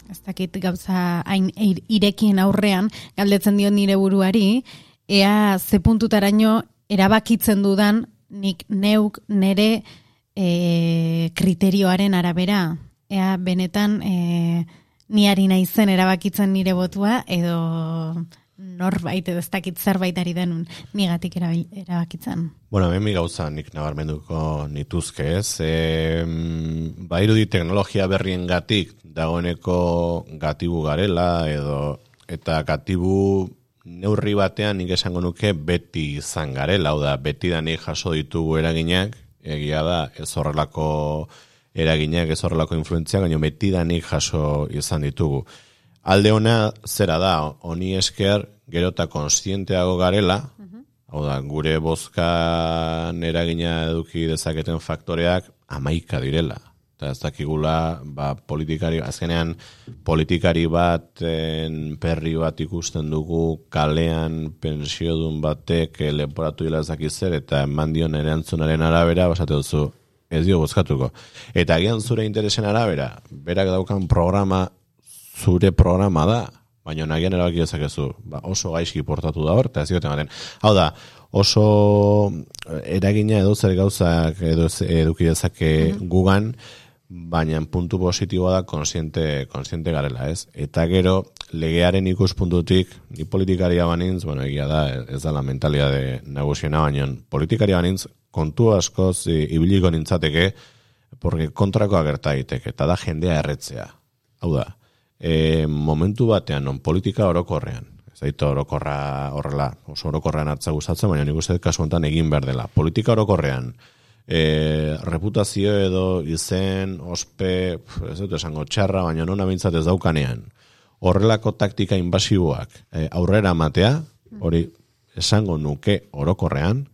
ez dakit gauza hain ir- irekien aurrean, galdetzen dio nire buruari, ea ze puntutaraino erabakitzen dudan nik neuk nere e, kriterioaren arabera, ea benetan e, ni ari naizen erabakitzen nire botua, edo norbait edo ez dakit zerbait ari denun erabil, erabakitzen. Bueno, hemen gauza nik nabarmenduko nituzke ez. E, bairudi teknologia berrien gatik dagoeneko gatibu garela edo eta gatibu neurri batean nik esango nuke beti izan garela, hau da, beti danik jaso ditugu eraginak, egia da, ez horrelako eraginak, ez horrelako influentzia, baina beti danik jaso izan ditugu. Alde ona zera da, honi esker gero eta konstienteago garela, hau da, gure bozkan eragina eduki dezaketen faktoreak amaika direla. Ez dakigula, ba, politikari, azkenean politikari baten perri bat ikusten dugu kalean pensiodun batek eh, leporatu dila ez dakit zer, eta eman dion erantzunaren arabera, basate duzu, ez dio bozkatuko. Eta agian zure interesen arabera, berak daukan programa zure programa da, baina nagian erabaki dezakezu, ba, oso gaizki portatu da hor, eta ez dioten ematen. Hau da, oso eragina edo zer gauzak edo eduki dezake gugan, baina puntu positiboa da konsiente, konsiente garela, ez? Eta gero, legearen ikuspuntutik, ni politikaria banintz, bueno, egia da, ez da la mentalidade nagusiena, baina politikaria banintz, kontu askoz i- ibiliko nintzateke, porque kontrakoa gerta daiteke, eta da jendea erretzea. Hau da, e, momentu batean, non politika orokorrean, ez daito orokorra horrela, oso orokorrean hartza gustatzen, baina nik uste kasu honetan egin behar dela. Politika orokorrean, e, reputazio edo izen, ospe, ez dut esango txarra, baina nona bintzat ez daukanean, horrelako taktika inbasiboak e, aurrera matea, hori esango nuke orokorrean,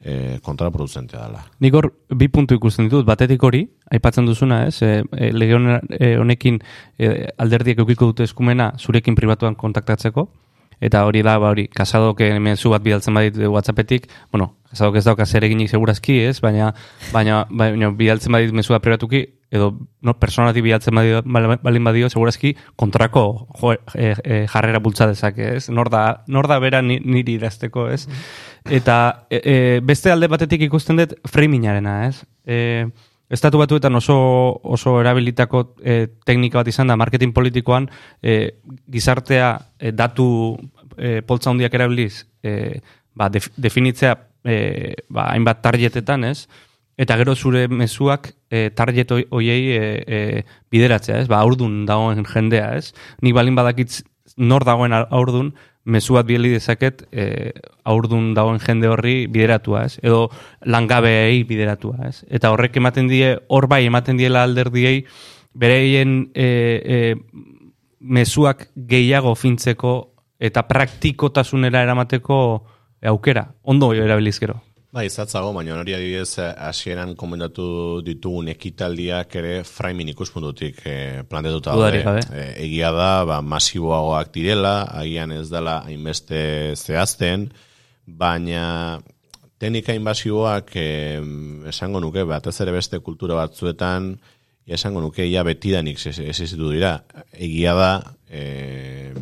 e, kontraproduzentea dela. Nik hor bi puntu ikusten ditut, batetik hori, aipatzen duzuna, ez, e, e, lege hone- honekin e, alderdiek eukiko dute eskumena zurekin pribatuan kontaktatzeko, eta hori da, ba, hori, kasadok mezu bat bidaltzen badit WhatsAppetik, bueno, kasadok ez dauka zer eginik segurazki, ez, baina, baina, baina bidaltzen badit mezu bat pribatuki, edo no, personatik bidaltzen badio, bal- balin badio, segurazki kontrako jo, e, e, jarrera bultza dezake, ez? Nor da, nor da bera ni- niri idazteko, ez? Eta e, e, beste alde batetik ikusten dut framingarena, ez? E, Estatu batuetan oso, oso erabilitako e, teknika bat izan da, marketing politikoan, e, gizartea e, datu e, poltza handiak erabiliz, e, ba, def, definitzea e, ba, hainbat targetetan, ez? Eta gero zure mezuak e, target hoi- hoiei e, e, bideratzea, ez? Ba, aurdun dagoen jendea, ez? Nik balin badakitz nor dagoen aurdun, mezu bat bideli dezaket e, aurdun dagoen jende horri bideratua, ez? Edo langabeei bideratua, ez? Eta horrek ematen die, hor bai ematen diela alderdiei, bereien e, e, mezuak gehiago fintzeko eta praktikotasunera eramateko aukera, ondo erabiliz gero. Bai, izatzago, baina hori adibidez eh, hasieran komentatu ditugun ekitaldiak ere framing ikuspuntutik eh, planteatuta Dudarik gabe. Eh, egia da, ba, masiboagoak direla, agian ez dela hainbeste zehazten, baina teknika inbasiboak eh, esango nuke, batez ere beste kultura batzuetan, esango nuke ja betidanik existitu dira. Egia da, eh,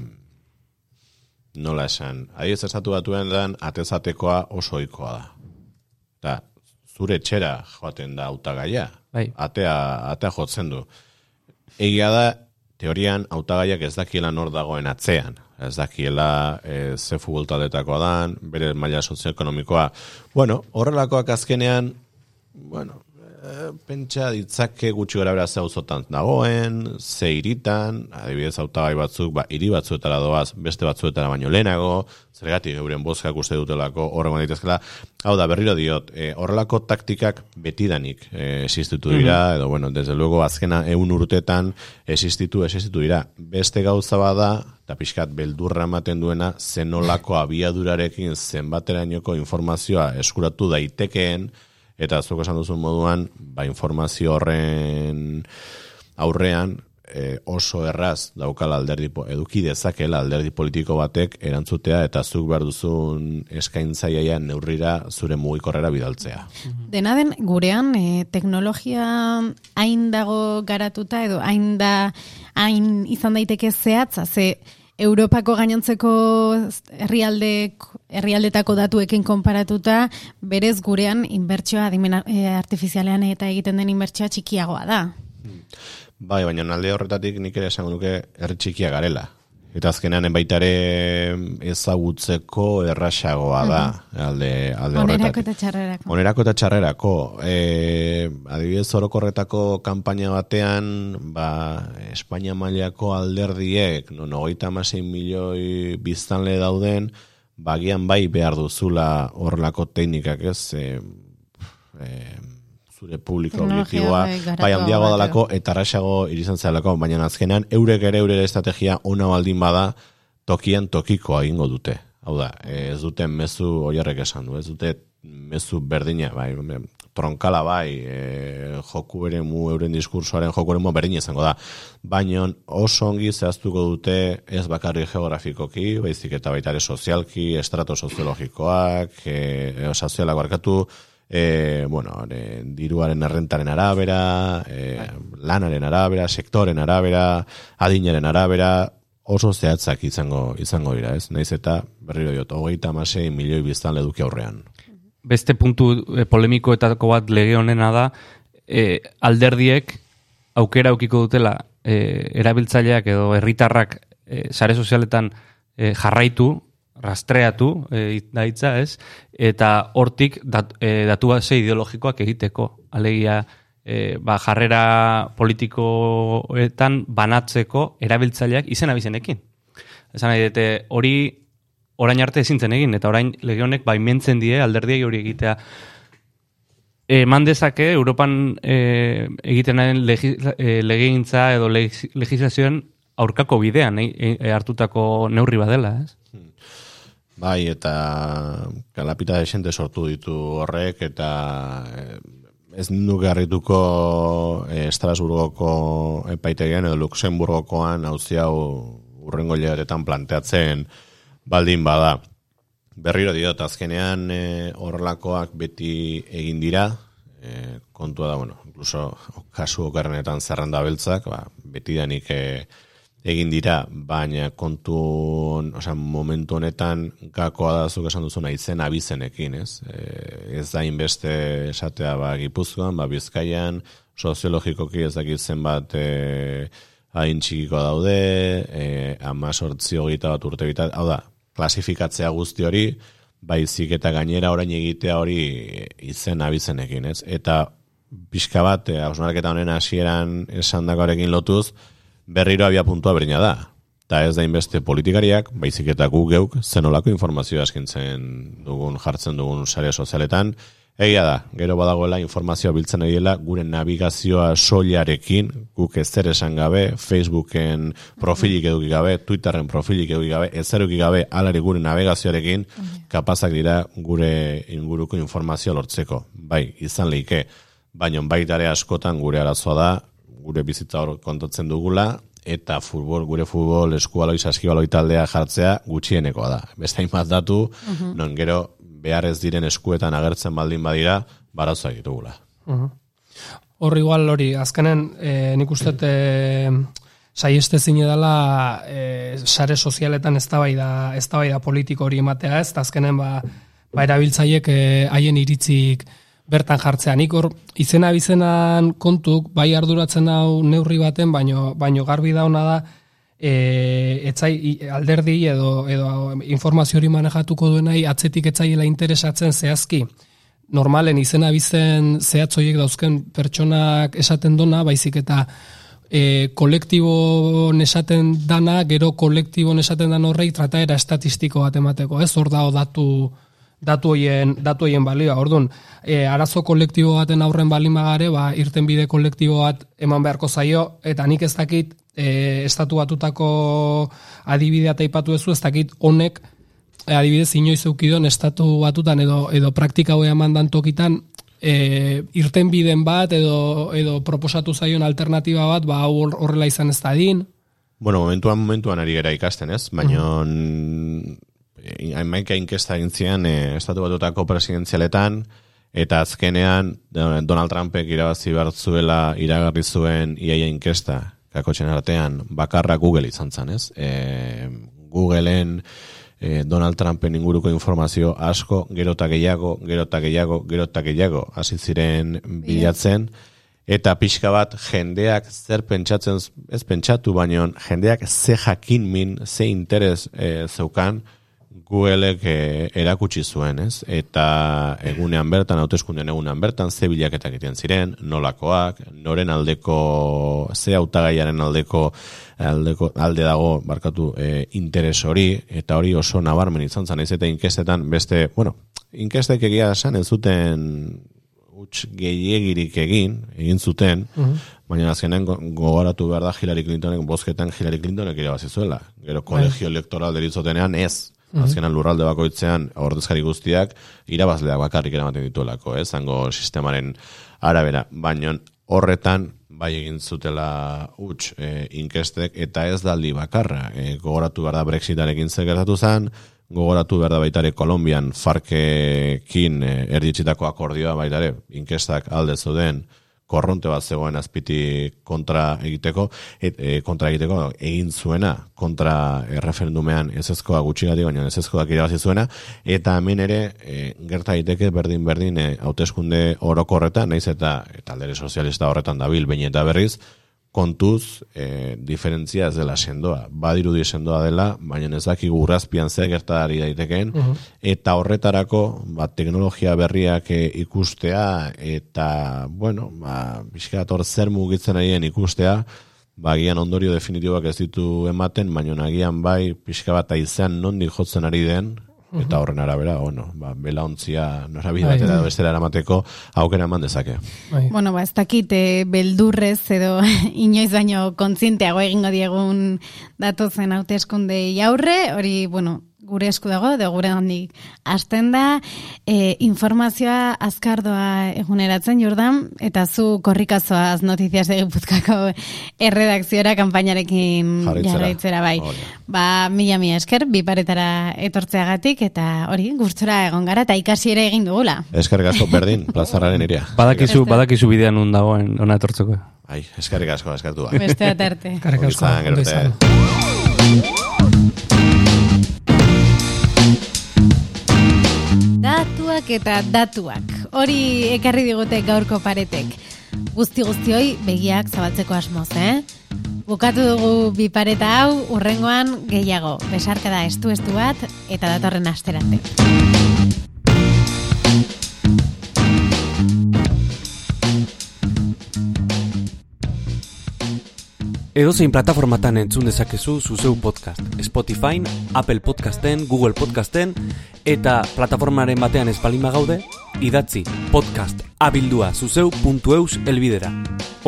nola esan, adibidez estatu batuen dan, atezatekoa oso ohikoa da. Eta zure etxera joaten da hautagaia. Bai. Atea, atea jotzen du. Egia da, teorian hautagaiak ez dakiela nor dagoen atzean. Ez dakiela e, ze futbol taldetakoa dan, bere maila sozioekonomikoa. Bueno, horrelakoak azkenean, bueno, pentsa ditzake gutxi gara bera ze auzotan dagoen, ze iritan, adibidez hautagai batzuk, ba, hiri batzuetara doaz, beste batzuetara baino lehenago, zergatik euren bozkak uste dutelako horrengo daitezkela. Hau da, berriro diot, e, horrelako taktikak betidanik e, existitu dira, edo, bueno, desde luego, azkena eun urtetan existitu, existitu dira. Beste gauza bada, eta pixkat beldurra ematen duena, zenolako *laughs* abiadurarekin zenbaterainoko informazioa eskuratu daitekeen, eta zuk esan duzun moduan, ba, informazio horren aurrean, e, oso erraz daukala alderdi, eduki dezakela alderdi politiko batek erantzutea eta zuk behar duzun eskaintzaiaia neurrira zure mugikorrera bidaltzea. Dena den, gurean, e, teknologia hain dago garatuta edo hain da, hain izan daiteke zehatza, ze Europako gainontzeko herrialdek herrialdetako datuekin konparatuta, berez gurean inbertsioa adimen e, artifizialean eta egiten den inbertsioa txikiagoa da. Bai, baina alde horretatik nik ere esango nuke herri txikia garela. Eta azkenean baita ere ezagutzeko errasagoa da alde, alde Onerako eta txarrerako. Onerako eta txarrerako. E, adibidez orokorretako kanpaina batean, ba, Espainia mailako alderdiek, non hogeita hamasei milioi biztanle dauden, bagian bai behar duzula horrelako teknikak ez, e, e, zure publiko objektiboa, bai, bai handiago dalako eta araxago irizan zelako, baina azkenan eurek ere eurere estrategia ona baldin bada tokian tokikoa egingo dute. Hau da, ez dute mezu oiarrek esan du, ez dute mezu berdina, bai, tronkala bai, e, joku ere mu euren diskursoaren joku ere mu berdina izango da. Baina oso ongi zehaztuko dute ez bakarri geografikoki, baizik eta baita ere sozialki, estrato soziologikoak, e, sozialak barkatu, e, bueno, e, diruaren errentaren arabera, e, lanaren arabera, sektoren arabera, adinaren arabera, oso zehatzak izango izango dira, ez? Naiz eta berriro diot, hogeita amasei milioi biztan leduki aurrean. beste puntu e, polemikoetako bat lege honena da, e, alderdiek aukera aukiko dutela e, erabiltzaileak edo herritarrak e, sare sozialetan e, jarraitu, rastreatu, e, da hitza, ez? Eta hortik dat, e, datu base ideologikoak egiteko. Alegia, e, ba, jarrera politikoetan banatzeko erabiltzaileak izen abizenekin. Esan nahi dute, hori orain arte ezintzen egin, eta orain lege honek baimentzen die alderdiei hori egitea. Eman dezake, Europan e, egiten den legegintza edo legis- legislazioen aurkako bidean e, e, hartutako neurri badela, ez? Bai, eta kalapita desente sortu ditu horrek, eta eh, ez nuke harrituko eh, Estrasburgoko epaitegian edo Luxemburgokoan hauzi hau urrengo hilabetetan planteatzen baldin bada. Berriro diot, azkenean eh, horrelakoak beti egin dira, eh, kontua da, bueno, incluso kasu okarrenetan zerrenda beltzak, ba, beti danik eh, egin dira, baina kontu, osea, momentu honetan gakoa da zuk esan duzuna izen abizenekin, ez? E, ez da inbeste esatea ba Gipuzkoan, ba Bizkaian, soziologikoki ez dakit zenbat e, hain txikiko daude, e, ama sortzi hogeita bat urte bitat, hau da, klasifikatzea guzti hori, baizik eta gainera orain egitea hori izen abizenekin, ez? Eta pixka bat, hausnarketa honen hasieran esandakoarekin lotuz, berriro abia puntua berdina da. Ta ez da inbeste politikariak, baizik eta gu geuk zenolako informazioa eskintzen dugun, jartzen dugun sare sozialetan. Egia da, gero badagoela informazioa biltzen egiela, gure navigazioa soilarekin, guk ez zer esan gabe, Facebooken profilik eduki gabe, Twitterren profilik eduki gabe, ez zer eduki gabe, alari gure navigazioarekin, kapazak dira gure inguruko informazioa lortzeko. Bai, izan leike, baina baitare askotan gure arazoa da, gure bizitza hor kontatzen dugula, eta futbol, gure futbol eskualoi saskibaloi taldea jartzea gutxienekoa da. Beste hainbat datu, non gero behar ez diren eskuetan agertzen baldin badira, barazoak ditugula. Hor igual hori, azkenen e, nik uste e, saieste zine dela e, sare sozialetan eztabaida eztabaida politiko hori ematea ez, azkenen ba, ba erabiltzaiek e, haien iritzik bertan jartzea. Nik hor izena bizenan kontuk, bai arduratzen hau neurri baten, baino, baino garbi dauna da, e, etzai alderdi edo, edo informazio hori manejatuko duenai atzetik etzaiela interesatzen zehazki normalen izena bizen zehatzoiek dauzken pertsonak esaten dona, baizik eta e, kolektibon esaten dana, gero kolektibon esaten dan horrei trataera estatistiko bat emateko, ez hor dago datu datu hoien datu hoien balioa. Ordun, e, arazo kolektibo baten aurren balin bagare, ba irten bide kolektibo bat eman beharko zaio eta nik ez dakit e, estatu batutako adibidea taipatu duzu, ez dakit honek e, adibidez inoiz eukidon estatu batutan edo edo praktika hau eman tokitan e, irten biden bat edo edo proposatu zaion alternatiba bat ba horrela izan ez dadin. Bueno, momentuan momentuan ari gera ikasten, ez? Baina hainmaika inkesta egin zian eh, estatu batutako presidenzialetan eta azkenean eh, Donald Trumpek irabazi behar zuela iragarri zuen iaia inkesta. Kakotxen artean bakarra Google izan zen, ez? E, Googleen eh, Donald Trumpen inguruko informazio asko, gero eta gehiago, gero eta gehiago, gero eta gehiago hasi ziren bilatzen, eta pixka bat jendeak zer pentsatzen, ez pentsatu baino, jendeak ze jakin min, ze interes eh, zeukan, Googleek eh, erakutsi zuen, ez? Eta egunean bertan, hauteskundean egunean bertan, ze bilaketak egiten ziren, nolakoak, noren aldeko, ze hautagaiaren aldeko, aldeko alde dago, barkatu, eh, interes hori, eta hori oso nabarmen izan zen, ez eta inkestetan, beste, bueno, inkestek egia esan ez zuten huts gehiegirik egin, egin zuten, baina azkenen go- gogoratu behar da Hillary Clintonek bozketan Hillary Clintonek irabazi zuela. Gero kolegio elektoral deritzotenean ez. Azkenan lurralde bakoitzean ordezkari guztiak irabazleak bakarrik eramaten dituelako, ez? Zango sistemaren arabera. Baina horretan bai egin zutela huts e, inkestek eta ez daldi bakarra. E, gogoratu behar da Brexitarekin zer gertatu zen, gogoratu behar da baitare Kolombian farkekin e, erditxitako akordioa baitare inkestak alde zuden korronte bat zegoen azpiti kontra egiteko, et, e, kontra egiteko egin zuena kontra e, referendumean ezezkoa baina ezezkoak irabazi zuena, eta hemen ere e, gerta daiteke berdin berdin e, hauteskunde orokorretan, naiz eta, eta aldere sozialista horretan dabil, bain eta berriz, kontuz e, diferentzia ez dela sendoa. Badirudi sendoa dela, baina ez dakigu urrazpian zer gertadari daitekeen, Mhm. eta horretarako ba, teknologia berriak e, ikustea, eta, bueno, ba, hor zer mugitzen arien ikustea, ba, agian ondorio definitibak ez ditu ematen, baina agian bai, pixka bat aizean nondik jotzen ari den, eta horren arabera, bueno, ba, belaontzia norabide Bai. batera edo bestera eramateko aukera eman dezake. Bai. Bueno, ba, ez dakit eh, beldurrez edo *laughs* inoiz baino kontzienteago egingo diegun datozen hauteskundei aurre, hori, bueno, gure esku dago, edo gure handik hasten da, e, informazioa azkardoa eguneratzen, Jordan, eta zu korrikazoaz notiziaz de Gipuzkoako erredakziora kanpainarekin Jarraitzera. bai. Da. Ba, mila mila esker, bi paretara etortzeagatik, eta hori, gurtzura egon gara, eta ikasi ere egin dugula. Eskerrik asko berdin, *laughs* plazararen iria. Badakizu, badakizu bidean nun dagoen ona etortzeko. Ai, eskerrik asko, eskertu. Beste bat arte. Eskerrik asko, ondo izan. Datuak eta datuak. Hori ekarri digute gaurko paretek. Guzti guztioi begiak zabaltzeko asmoz, eh? Bukatu dugu bi pareta hau, urrengoan gehiago. Besarka da estu estu bat eta datorren asterante. Edozein plataformatan entzun dezakezu zuzeu podcast. Spotify, Apple Podcasten, Google Podcasten, eta plataformaren batean espalima gaude, idatzi podcast abildua zuzeu.eus elbidera.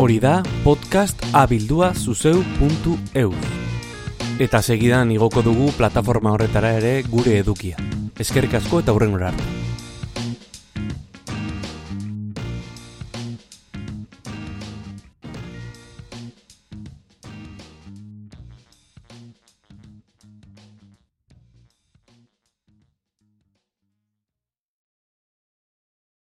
Hori da podcast abildua zuzeu.eus. Eta segidan igoko dugu plataforma horretara ere gure edukia. Eskerrik asko eta hurrengora arte.